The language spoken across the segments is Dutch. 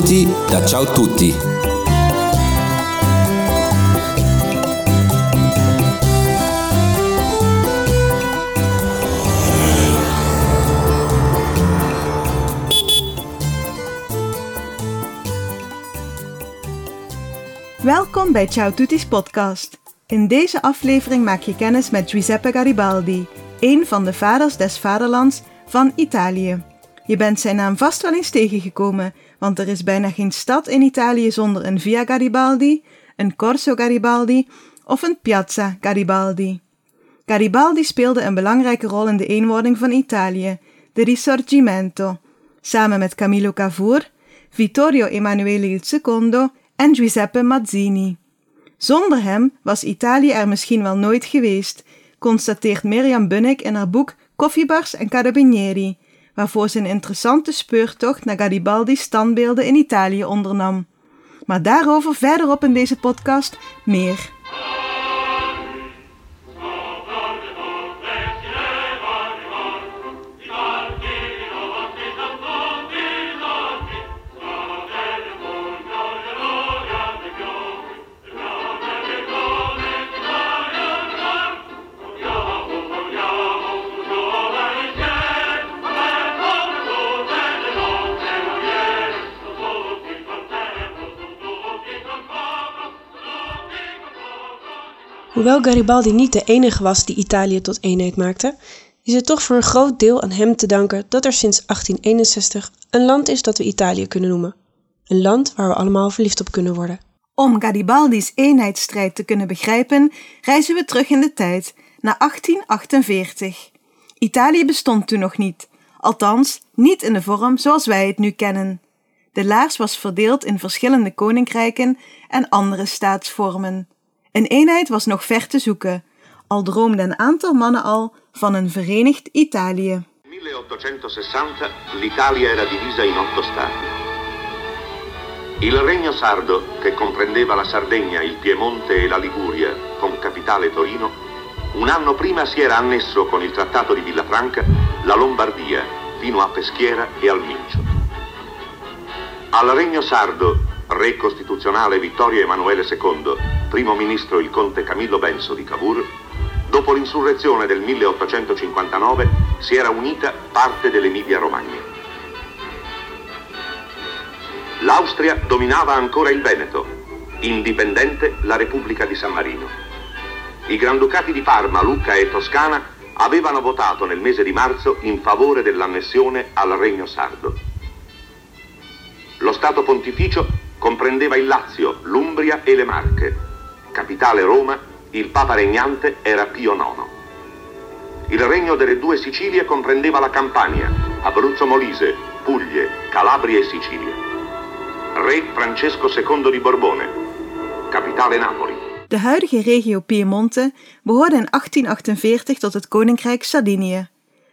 Benvenuti da Ciao Tutti. Welkom bij Ciao Tutti's podcast. In deze aflevering maak je kennis met Giuseppe Garibaldi, een van de vaders des vaderlands van Italië. Je bent zijn naam vast wel eens tegengekomen, want er is bijna geen stad in Italië zonder een Via Garibaldi, een Corso Garibaldi of een Piazza Garibaldi. Garibaldi speelde een belangrijke rol in de eenwording van Italië, de Risorgimento, samen met Camillo Cavour, Vittorio Emanuele II en Giuseppe Mazzini. Zonder hem was Italië er misschien wel nooit geweest, constateert Mirjam Bunnik in haar boek Koffiebars en Carabinieri, waarvoor ze een interessante speurtocht naar Garibaldi's standbeelden in Italië ondernam. Maar daarover verderop in deze podcast meer. Hoewel Garibaldi niet de enige was die Italië tot eenheid maakte, is het toch voor een groot deel aan hem te danken dat er sinds 1861 een land is dat we Italië kunnen noemen. Een land waar we allemaal verliefd op kunnen worden. Om Garibaldi's eenheidsstrijd te kunnen begrijpen, reizen we terug in de tijd, naar 1848. Italië bestond toen nog niet, althans niet in de vorm zoals wij het nu kennen. De laars was verdeeld in verschillende koninkrijken en andere staatsvormen. Een eenheid was nog ver te zoeken, al droomde een aantal mannen al van een verenigd Italië. 1860 l'Italia era divisa in otto stati. Il Regno Sardo, che comprendeva la Sardegna, il Piemonte e la Liguria, con capitale Torino, un anno prima si era annesso con il Trattato di Villafranca la Lombardia, fino a Peschiera e al Mincio. Al Regno Sardo, re costituzionale Vittorio Emanuele II, primo ministro il conte Camillo Benso di Cavour, dopo l'insurrezione del 1859 si era unita parte dell'Emilia Romagna. L'Austria dominava ancora il Veneto, indipendente la Repubblica di San Marino. I Granducati di Parma, Lucca e Toscana avevano votato nel mese di marzo in favore dell'annessione al Regno Sardo. Lo Stato Pontificio comprendeva il Lazio, l'Umbria e le Marche. Capitale Roma, il Papa regnante era Pio IX. Il regno delle due Sicilie comprendeva la Campania, Abruzzo Molise, Puglie, Calabria e Sicilia. Re Francesco II di Borbone. Capitale Napoli. De huidige regio Piemonte behoorde in 1848 tot het koninkrijk Sardinië.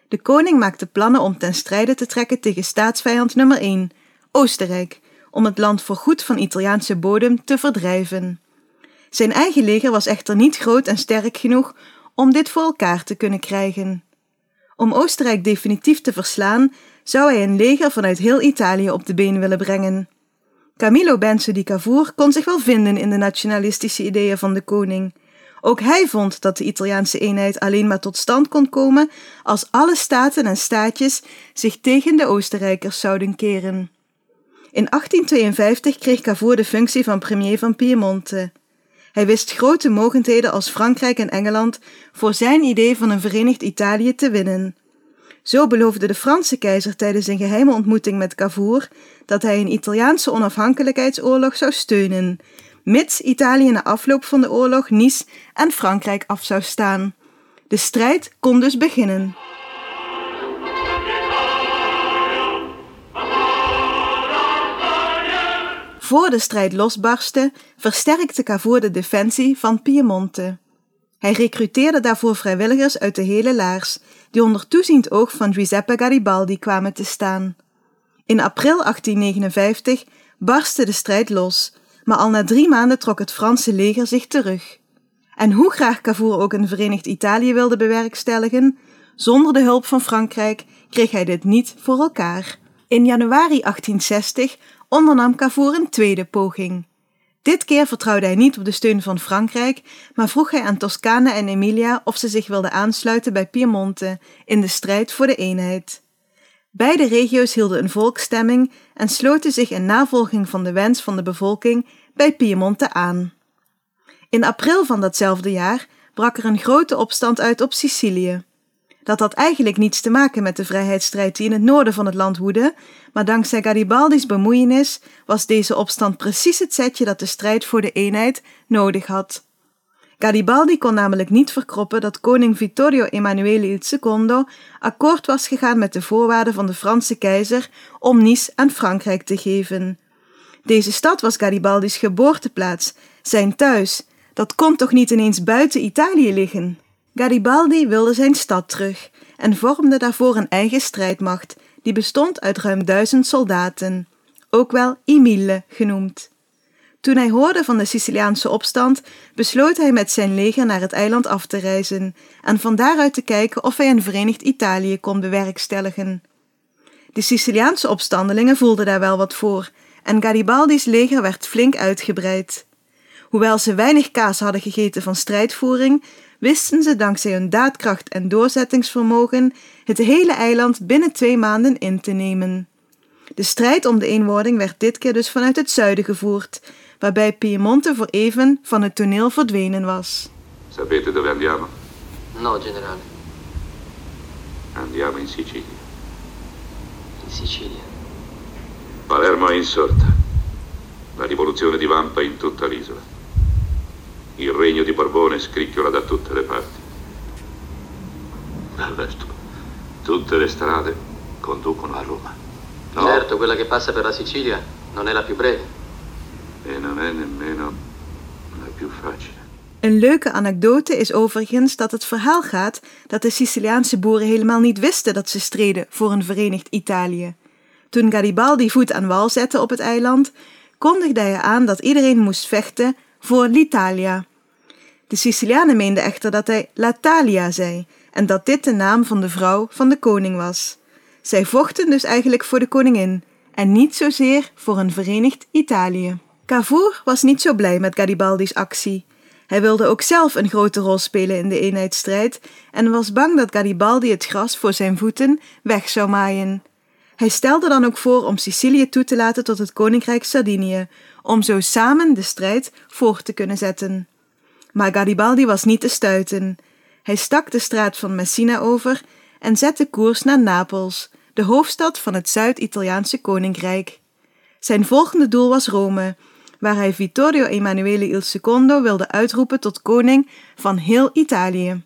De koning maakte plannen om ten strijde te trekken tegen staatsvijand nummer 1, Oostenrijk, om het land voorgoed van Italiaanse bodem te verdrijven. Zijn eigen leger was echter niet groot en sterk genoeg om dit voor elkaar te kunnen krijgen. Om Oostenrijk definitief te verslaan, zou hij een leger vanuit heel Italië op de been willen brengen. Camillo Benso di Cavour kon zich wel vinden in de nationalistische ideeën van de koning. Ook hij vond dat de Italiaanse eenheid alleen maar tot stand kon komen als alle staten en staatjes zich tegen de Oostenrijkers zouden keren. In 1852 kreeg Cavour de functie van premier van Piemonte. Hij wist grote mogendheden als Frankrijk en Engeland voor zijn idee van een verenigd Italië te winnen. Zo beloofde de Franse keizer tijdens een geheime ontmoeting met Cavour dat hij een Italiaanse onafhankelijkheidsoorlog zou steunen, mits Italië na afloop van de oorlog Nice en Frankrijk af zou staan. De strijd kon dus beginnen. Voor de strijd losbarstte, versterkte Cavour de defensie van Piemonte. Hij recruteerde daarvoor vrijwilligers uit de hele laars, die onder toeziend oog van Giuseppe Garibaldi kwamen te staan. In april 1859 barstte de strijd los, maar al na drie maanden trok het Franse leger zich terug. En hoe graag Cavour ook een verenigd Italië wilde bewerkstelligen, zonder de hulp van Frankrijk kreeg hij dit niet voor elkaar. In januari 1860 ondernam Cavour een tweede poging. Dit keer vertrouwde hij niet op de steun van Frankrijk, maar vroeg hij aan Toscane en Emilia of ze zich wilden aansluiten bij Piemonte in de strijd voor de eenheid. Beide regio's hielden een volksstemming en sloten zich in navolging van de wens van de bevolking bij Piemonte aan. In april van datzelfde jaar brak er een grote opstand uit op Sicilië. Dat had eigenlijk niets te maken met de vrijheidsstrijd die in het noorden van het land woedde, maar dankzij Garibaldi's bemoeienis was deze opstand precies het zetje dat de strijd voor de eenheid nodig had. Garibaldi kon namelijk niet verkroppen dat koning Vittorio Emanuele II akkoord was gegaan met de voorwaarden van de Franse keizer om Nice aan Frankrijk te geven. Deze stad was Garibaldi's geboorteplaats, zijn thuis. Dat kon toch niet ineens buiten Italië liggen? Garibaldi wilde zijn stad terug en vormde daarvoor een eigen strijdmacht, die bestond uit ruim duizend soldaten, ook wel I Mille genoemd. Toen hij hoorde van de Siciliaanse opstand, besloot hij met zijn leger naar het eiland af te reizen en van daaruit te kijken of hij een verenigd Italië kon bewerkstelligen. De Siciliaanse opstandelingen voelden daar wel wat voor en Garibaldi's leger werd flink uitgebreid. Hoewel ze weinig kaas hadden gegeten van strijdvoering, wisten ze dankzij hun daadkracht en doorzettingsvermogen het hele eiland binnen twee maanden in te nemen. De strijd om de eenwording werd dit keer dus vanuit het zuiden gevoerd, waarbij Piemonte voor even van het toneel verdwenen was. Sapete dove andiamo? No, generale, Andiamo in Sicilia. in Sicilia. Palermo è insorta. La rivoluzione divampa in tutta l'isola. Il regno di Borbone scricchiola da tutte le parti. Alberto, tutte le strade conducono a Roma. No, Certo, quella che passa per la Sicilia non è la più breve. E non è nemmeno la più facile. Een leuke anekdote is overigens dat het verhaal gaat dat de Siciliaanse boeren helemaal niet wisten dat ze streden voor een verenigd Italië. Toen Garibaldi voet aan wal zette op het eiland, kondigde hij aan dat iedereen moest vechten voor l'Italia. De Sicilianen meenden echter dat hij L'Italia zei en dat dit de naam van de vrouw van de koning was. Zij vochten dus eigenlijk voor de koningin en niet zozeer voor een verenigd Italië. Cavour was niet zo blij met Garibaldi's actie. Hij wilde ook zelf een grote rol spelen in de eenheidsstrijd en was bang dat Garibaldi het gras voor zijn voeten weg zou maaien. Hij stelde dan ook voor om Sicilië toe te laten tot het koninkrijk Sardinië, om zo samen de strijd voort te kunnen zetten. Maar Garibaldi was niet te stuiten. Hij stak de straat van Messina over en zette koers naar Napels, de hoofdstad van het Zuid-Italiaanse koninkrijk. Zijn volgende doel was Rome, waar hij Vittorio Emanuele il II wilde uitroepen tot koning van heel Italië.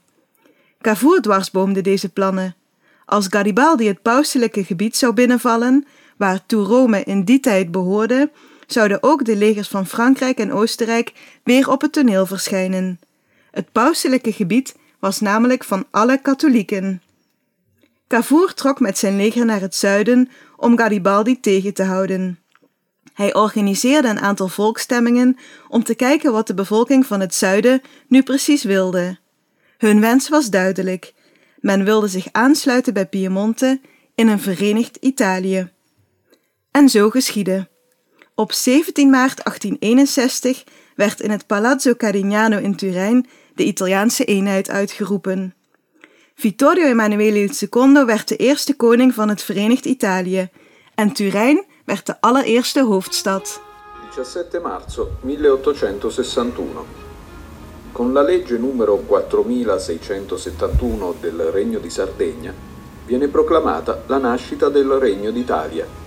Cavour dwarsboomde deze plannen. Als Garibaldi het pauselijke gebied zou binnenvallen, waartoe Rome in die tijd behoorde, zouden ook de legers van Frankrijk en Oostenrijk weer op het toneel verschijnen. Het pauselijke gebied was namelijk van alle katholieken. Cavour trok met zijn leger naar het zuiden om Garibaldi tegen te houden. Hij organiseerde een aantal volksstemmingen om te kijken wat de bevolking van het zuiden nu precies wilde. Hun wens was duidelijk. Men wilde zich aansluiten bij Piemonte in een verenigd Italië. En zo geschiedde. Op 17 maart 1861 werd in het Palazzo Carignano in Turijn de Italiaanse eenheid uitgeroepen. Vittorio Emanuele II werd de eerste koning van het Verenigd Italië en Turijn werd de allereerste hoofdstad. 17 marzo 1861. Con la legge numero 4671 del Regno di Sardegna viene proclamata la nascita del Regno d'Italia.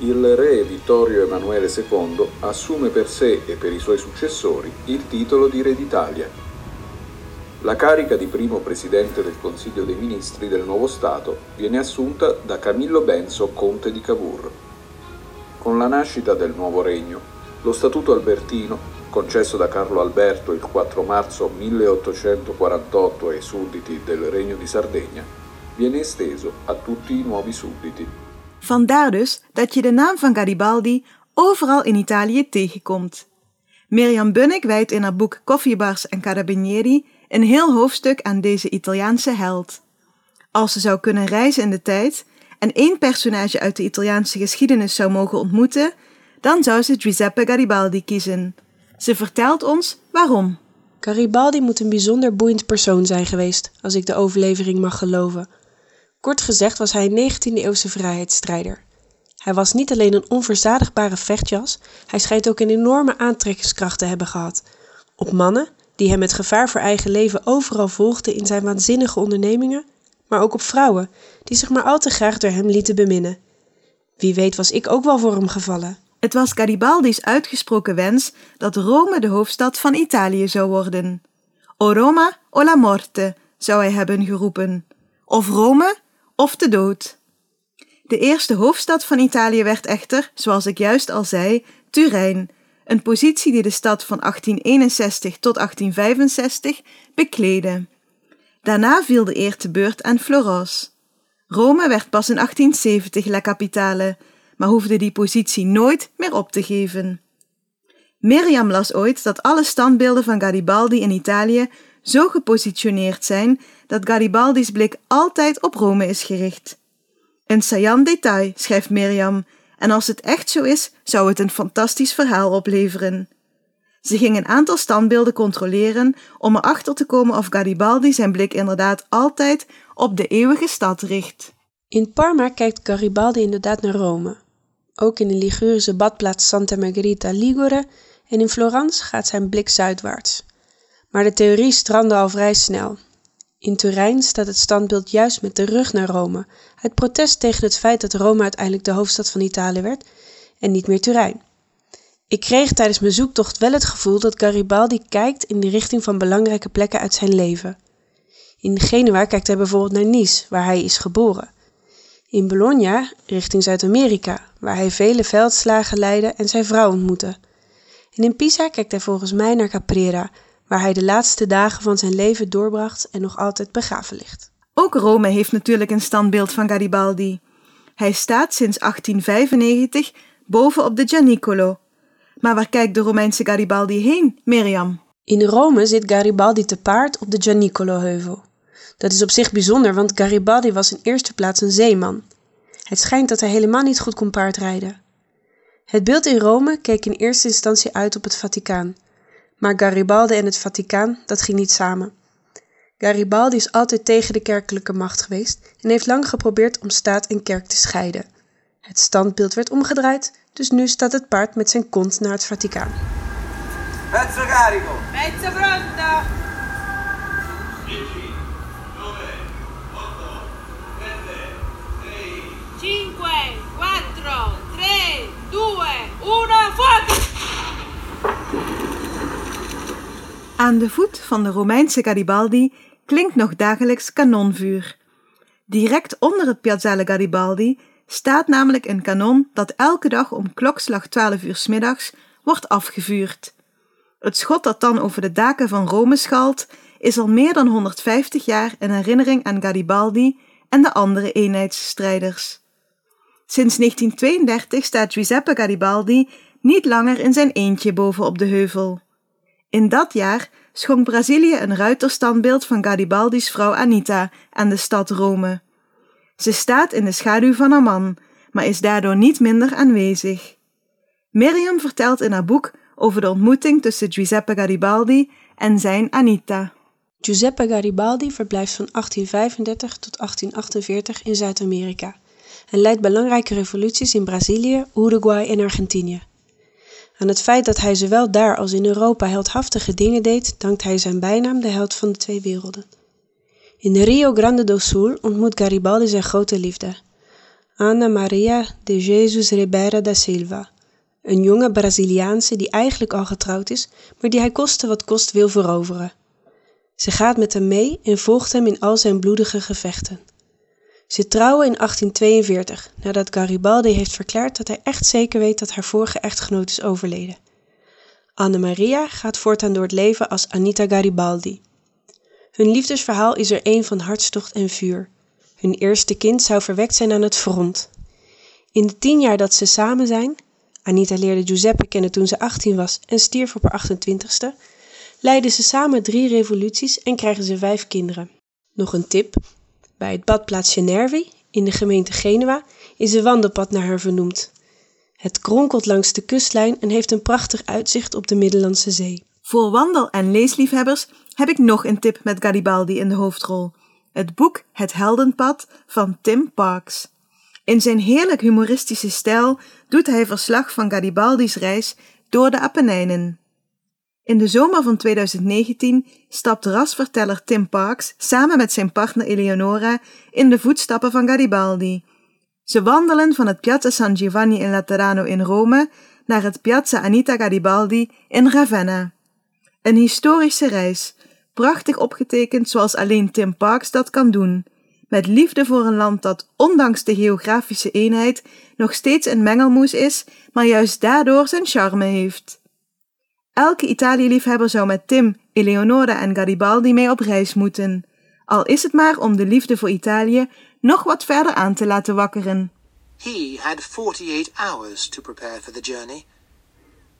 Il re Vittorio Emanuele II assume per sé e per i suoi successori il titolo di Re d'Italia. La carica di primo presidente del Consiglio dei Ministri del nuovo Stato viene assunta da Camillo Benso, conte di Cavour. Con la nascita del nuovo regno, lo Statuto Albertino, concesso da Carlo Alberto il 4 marzo 1848 ai sudditi del Regno di Sardegna, viene esteso a tutti i nuovi sudditi. Vandaar dus dat je de naam van Garibaldi overal in Italië tegenkomt. Mirjam Bunnik wijdt in haar boek Koffiebars en Carabinieri een heel hoofdstuk aan deze Italiaanse held. Als ze zou kunnen reizen in de tijd en één personage uit de Italiaanse geschiedenis zou mogen ontmoeten, dan zou ze Giuseppe Garibaldi kiezen. Ze vertelt ons waarom. Garibaldi moet een bijzonder boeiend persoon zijn geweest, als ik de overlevering mag geloven. Kort gezegd was hij een 19e-eeuwse vrijheidsstrijder. Hij was niet alleen een onverzadigbare vechtjas, hij schijnt ook een enorme aantrekkingskracht te hebben gehad. Op mannen, die hem met gevaar voor eigen leven overal volgden in zijn waanzinnige ondernemingen, maar ook op vrouwen, die zich maar al te graag door hem lieten beminnen. Wie weet was ik ook wel voor hem gevallen. Het was Garibaldi's uitgesproken wens dat Rome de hoofdstad van Italië zou worden. O Roma o la morte, zou hij hebben geroepen. Of Rome of de dood. De eerste hoofdstad van Italië werd echter, zoals ik juist al zei, Turijn, een positie die de stad van 1861 tot 1865 bekleedde. Daarna viel de eer te beurt aan Florence. Rome werd pas in 1870 La Capitale, maar hoefde die positie nooit meer op te geven. Miriam las ooit dat alle standbeelden van Garibaldi in Italië zo gepositioneerd zijn dat Garibaldi's blik altijd op Rome is gericht. Een saillant detail, schrijft Miriam, en als het echt zo is, zou het een fantastisch verhaal opleveren. Ze ging een aantal standbeelden controleren om erachter te komen of Garibaldi zijn blik inderdaad altijd op de eeuwige stad richt. In Parma kijkt Garibaldi inderdaad naar Rome. Ook in de Ligurische badplaats Santa Margherita Ligure en in Florence gaat zijn blik zuidwaarts. Maar de theorie strandde al vrij snel. In Turijn staat het standbeeld juist met de rug naar Rome, uit protest tegen het feit dat Rome uiteindelijk de hoofdstad van Italië werd en niet meer Turijn. Ik kreeg tijdens mijn zoektocht wel het gevoel dat Garibaldi kijkt in de richting van belangrijke plekken uit zijn leven. In Genua kijkt hij bijvoorbeeld naar Nice, waar hij is geboren. In Bologna richting Zuid-Amerika, waar hij vele veldslagen leidde en zijn vrouw ontmoette. En in Pisa kijkt hij volgens mij naar Caprera, waar hij de laatste dagen van zijn leven doorbracht en nog altijd begraven ligt. Ook Rome heeft natuurlijk een standbeeld van Garibaldi. Hij staat sinds 1895 boven op de Gianicolo. Maar waar kijkt de Romeinse Garibaldi heen, Miriam? In Rome zit Garibaldi te paard op de Gianicolo-heuvel. Dat is op zich bijzonder, want Garibaldi was in eerste plaats een zeeman. Het schijnt dat hij helemaal niet goed kon paardrijden. Het beeld in Rome keek in eerste instantie uit op het Vaticaan. Maar Garibaldi en het Vaticaan, dat ging niet samen. Garibaldi is altijd tegen de kerkelijke macht geweest en heeft lang geprobeerd om staat en kerk te scheiden. Het standbeeld werd omgedraaid, dus nu staat het paard met zijn kont naar het Vaticaan. Pezzo carico. Mezzo pronto! 5, 4, 3, 2, 1, fuoco! Aan de voet van de Romeinse Garibaldi klinkt nog dagelijks kanonvuur. Direct onder het Piazzale Garibaldi staat namelijk een kanon dat elke dag om klokslag 12 uur 's middags wordt afgevuurd. Het schot dat dan over de daken van Rome schalt, is al meer dan 150 jaar een herinnering aan Garibaldi en de andere eenheidsstrijders. Sinds 1932 staat Giuseppe Garibaldi niet langer in zijn eentje boven op de heuvel. In dat jaar schonk Brazilië een ruiterstandbeeld van Garibaldi's vrouw Anita aan de stad Rome. Ze staat in de schaduw van haar man, maar is daardoor niet minder aanwezig. Miriam vertelt in haar boek over de ontmoeting tussen Giuseppe Garibaldi en zijn Anita. Giuseppe Garibaldi verblijft van 1835 tot 1848 in Zuid-Amerika en leidt belangrijke revoluties in Brazilië, Uruguay en Argentinië. Aan het feit dat hij zowel daar als in Europa heldhaftige dingen deed, dankt hij zijn bijnaam de held van de twee werelden. In Rio Grande do Sul ontmoet Garibaldi zijn grote liefde, Ana Maria de Jesus Ribeira da Silva, een jonge Braziliaanse die eigenlijk al getrouwd is, maar die hij koste wat kost wil veroveren. Ze gaat met hem mee en volgt hem in al zijn bloedige gevechten. Ze trouwen in 1842, nadat Garibaldi heeft verklaard dat hij echt zeker weet dat haar vorige echtgenoot is overleden. Anne Maria gaat voortaan door het leven als Anita Garibaldi. Hun liefdesverhaal is er een van hartstocht en vuur. Hun eerste kind zou verwekt zijn aan het front. In de tien jaar dat ze samen zijn, Anita leerde Giuseppe kennen toen ze 18 was en stierf op haar 28ste, leiden ze samen drie revoluties en krijgen ze vijf kinderen. Nog een tip: bij het badplaatsje Nervi in de gemeente Genua is een wandelpad naar haar vernoemd. Het kronkelt langs de kustlijn en heeft een prachtig uitzicht op de Middellandse Zee. Voor wandel- en leesliefhebbers heb ik nog een tip met Garibaldi in de hoofdrol. Het boek Het Heldenpad van Tim Parks. In zijn heerlijk humoristische stijl doet hij verslag van Garibaldi's reis door de Apennijnen. In de zomer van 2019 stapt rasverteller Tim Parks samen met zijn partner Eleonora in de voetstappen van Garibaldi. Ze wandelen van het Piazza San Giovanni in Laterano in Rome naar het Piazza Anita Garibaldi in Ravenna. Een historische reis, prachtig opgetekend zoals alleen Tim Parks dat kan doen, met liefde voor een land dat ondanks de geografische eenheid nog steeds een mengelmoes is, maar juist daardoor zijn charme heeft. Elke Italië-liefhebber zou met Tim, Eleonora en Garibaldi mee op reis moeten, al is het maar om de liefde voor Italië nog wat verder aan te laten wakkeren. He had 48 hours to prepare for the journey.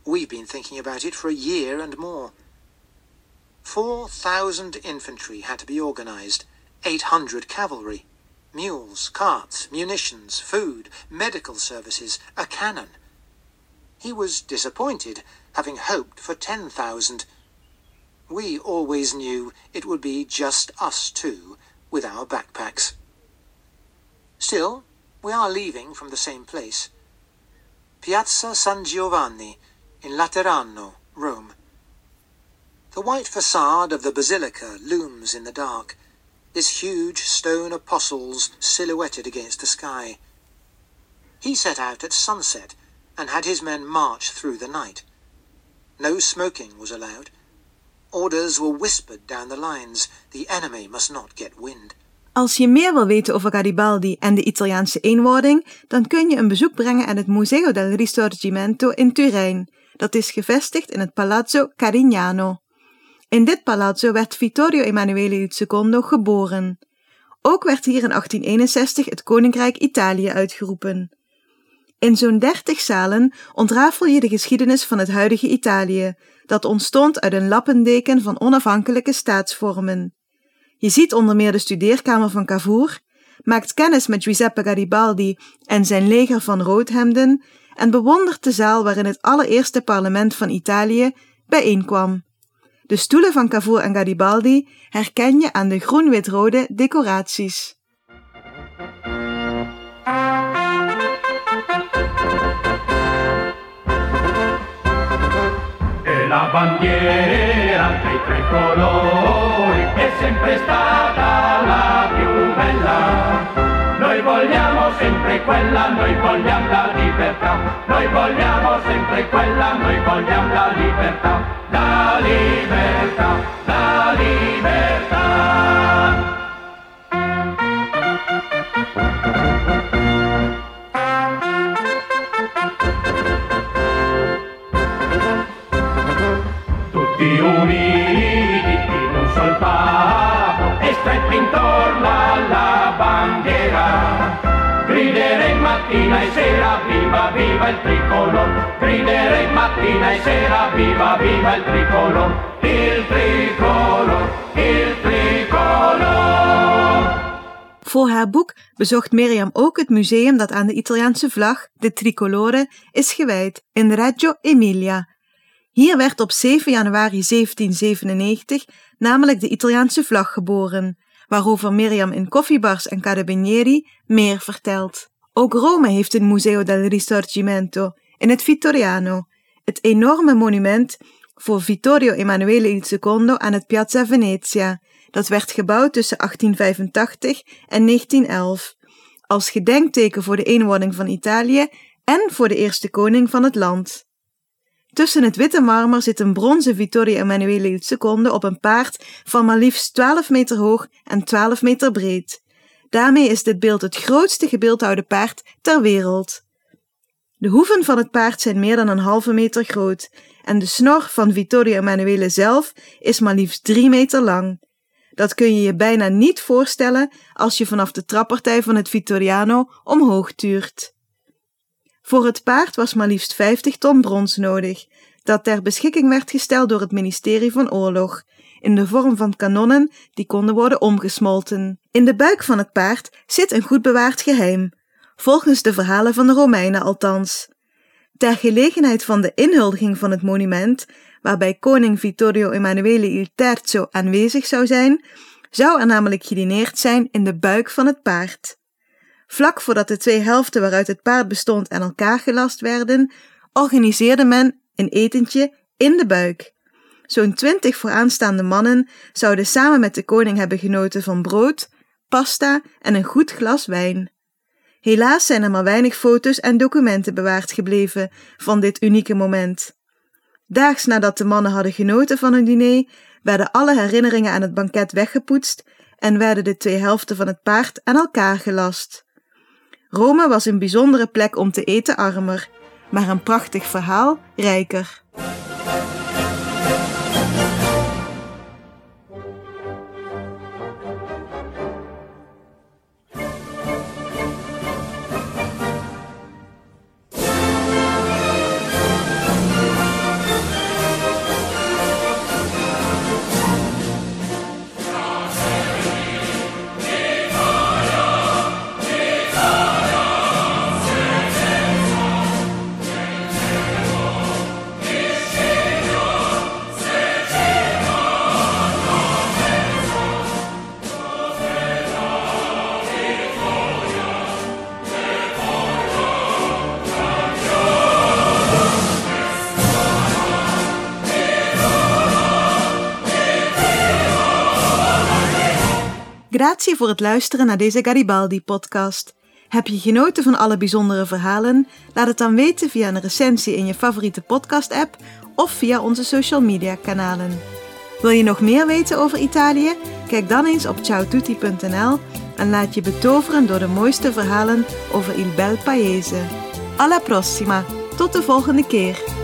We've been thinking about it for a year and more. 4,000 infantry had to be organized, 800 cavalry, mules, carts, munitions, food, medical services, a cannon. He was disappointed, having hoped for 10,000. We always knew it would be just us two with our backpacks. Still, we are leaving from the same place. Piazza San Giovanni in Laterano, Rome. The white facade of the basilica looms in the dark, its huge stone apostles silhouetted against the sky. He set out at sunset and had his men march through the night. No smoking was allowed. Orders were whispered down the lines. The enemy must not get wind. Als je meer wil weten over Garibaldi en de Italiaanse eenwording, dan kun je een bezoek brengen aan het Museo del Risorgimento in Turijn. Dat is gevestigd in het Palazzo Carignano. In dit palazzo werd Vittorio Emanuele II geboren. Ook werd hier in 1861 het Koninkrijk Italië uitgeroepen. In zo'n dertig zalen ontrafel je de geschiedenis van het huidige Italië, dat ontstond uit een lappendeken van onafhankelijke staatsvormen. Je ziet onder meer de studeerkamer van Cavour, maakt kennis met Giuseppe Garibaldi en zijn leger van roodhemden en bewondert de zaal waarin het allereerste parlement van Italië bijeenkwam. De stoelen van Cavour en Garibaldi herken je aan de groen-wit-rode decoraties. La bandiera dei tre colori è sempre stata la più bella. Noi vogliamo sempre quella, noi vogliamo la libertà. Noi vogliamo sempre quella, noi vogliamo la libertà. La libertà, la libertà. Viva il tricolor. Il tricolor, il tricolor. Voor haar boek bezocht Miriam ook het museum dat aan de Italiaanse vlag, de tricolore, is gewijd in Reggio Emilia. Hier werd op 7 januari 1797 namelijk de Italiaanse vlag geboren, waarover Miriam in Koffiebars en Carabinieri meer vertelt. Ook Rome heeft een Museo del Risorgimento in het Vittoriano, het enorme monument voor Vittorio Emanuele II aan het Piazza Venezia, dat werd gebouwd tussen 1885 en 1911, als gedenkteken voor de eenwording van Italië en voor de eerste koning van het land. Tussen het witte marmer zit een bronzen Vittorio Emanuele II op een paard van maar liefst 12 meter hoog en 12 meter breed. Daarmee is dit beeld het grootste gebeeldhouwde paard ter wereld. De hoeven van het paard zijn meer dan een halve meter groot en de snor van Vittorio Emanuele zelf is maar liefst 3 meter lang. Dat kun je je bijna niet voorstellen als je vanaf de trappartij van het Vittoriano omhoog tuurt. Voor het paard was maar liefst 50 ton brons nodig, dat ter beschikking werd gesteld door het ministerie van Oorlog, in de vorm van kanonnen die konden worden omgesmolten. In de buik van het paard zit een goed bewaard geheim, volgens de verhalen van de Romeinen althans. Ter gelegenheid van de inhuldiging van het monument, waarbij koning Vittorio Emanuele il Terzo aanwezig zou zijn, zou er namelijk gedineerd zijn in de buik van het paard. Vlak voordat de twee helften waaruit het paard bestond aan elkaar gelast werden, organiseerde men een etentje in de buik. Zo'n twintig vooraanstaande mannen zouden samen met de koning hebben genoten van brood, pasta en een goed glas wijn. Helaas zijn er maar weinig foto's en documenten bewaard gebleven van dit unieke moment. Daags nadat de mannen hadden genoten van hun diner, werden alle herinneringen aan het banket weggepoetst en werden de twee helften van het paard aan elkaar gelast. Rome was een bijzondere plek om te eten armer, maar een prachtig verhaal rijker. Grazie voor het luisteren naar deze Garibaldi-podcast. Heb je genoten van alle bijzondere verhalen? Laat het dan weten via een recensie in je favoriete podcast-app of via onze social media kanalen. Wil je nog meer weten over Italië? Kijk dan eens op ciaotutti.nl en laat je betoveren door de mooiste verhalen over Il Bel Paese. Alla prossima, tot de volgende keer!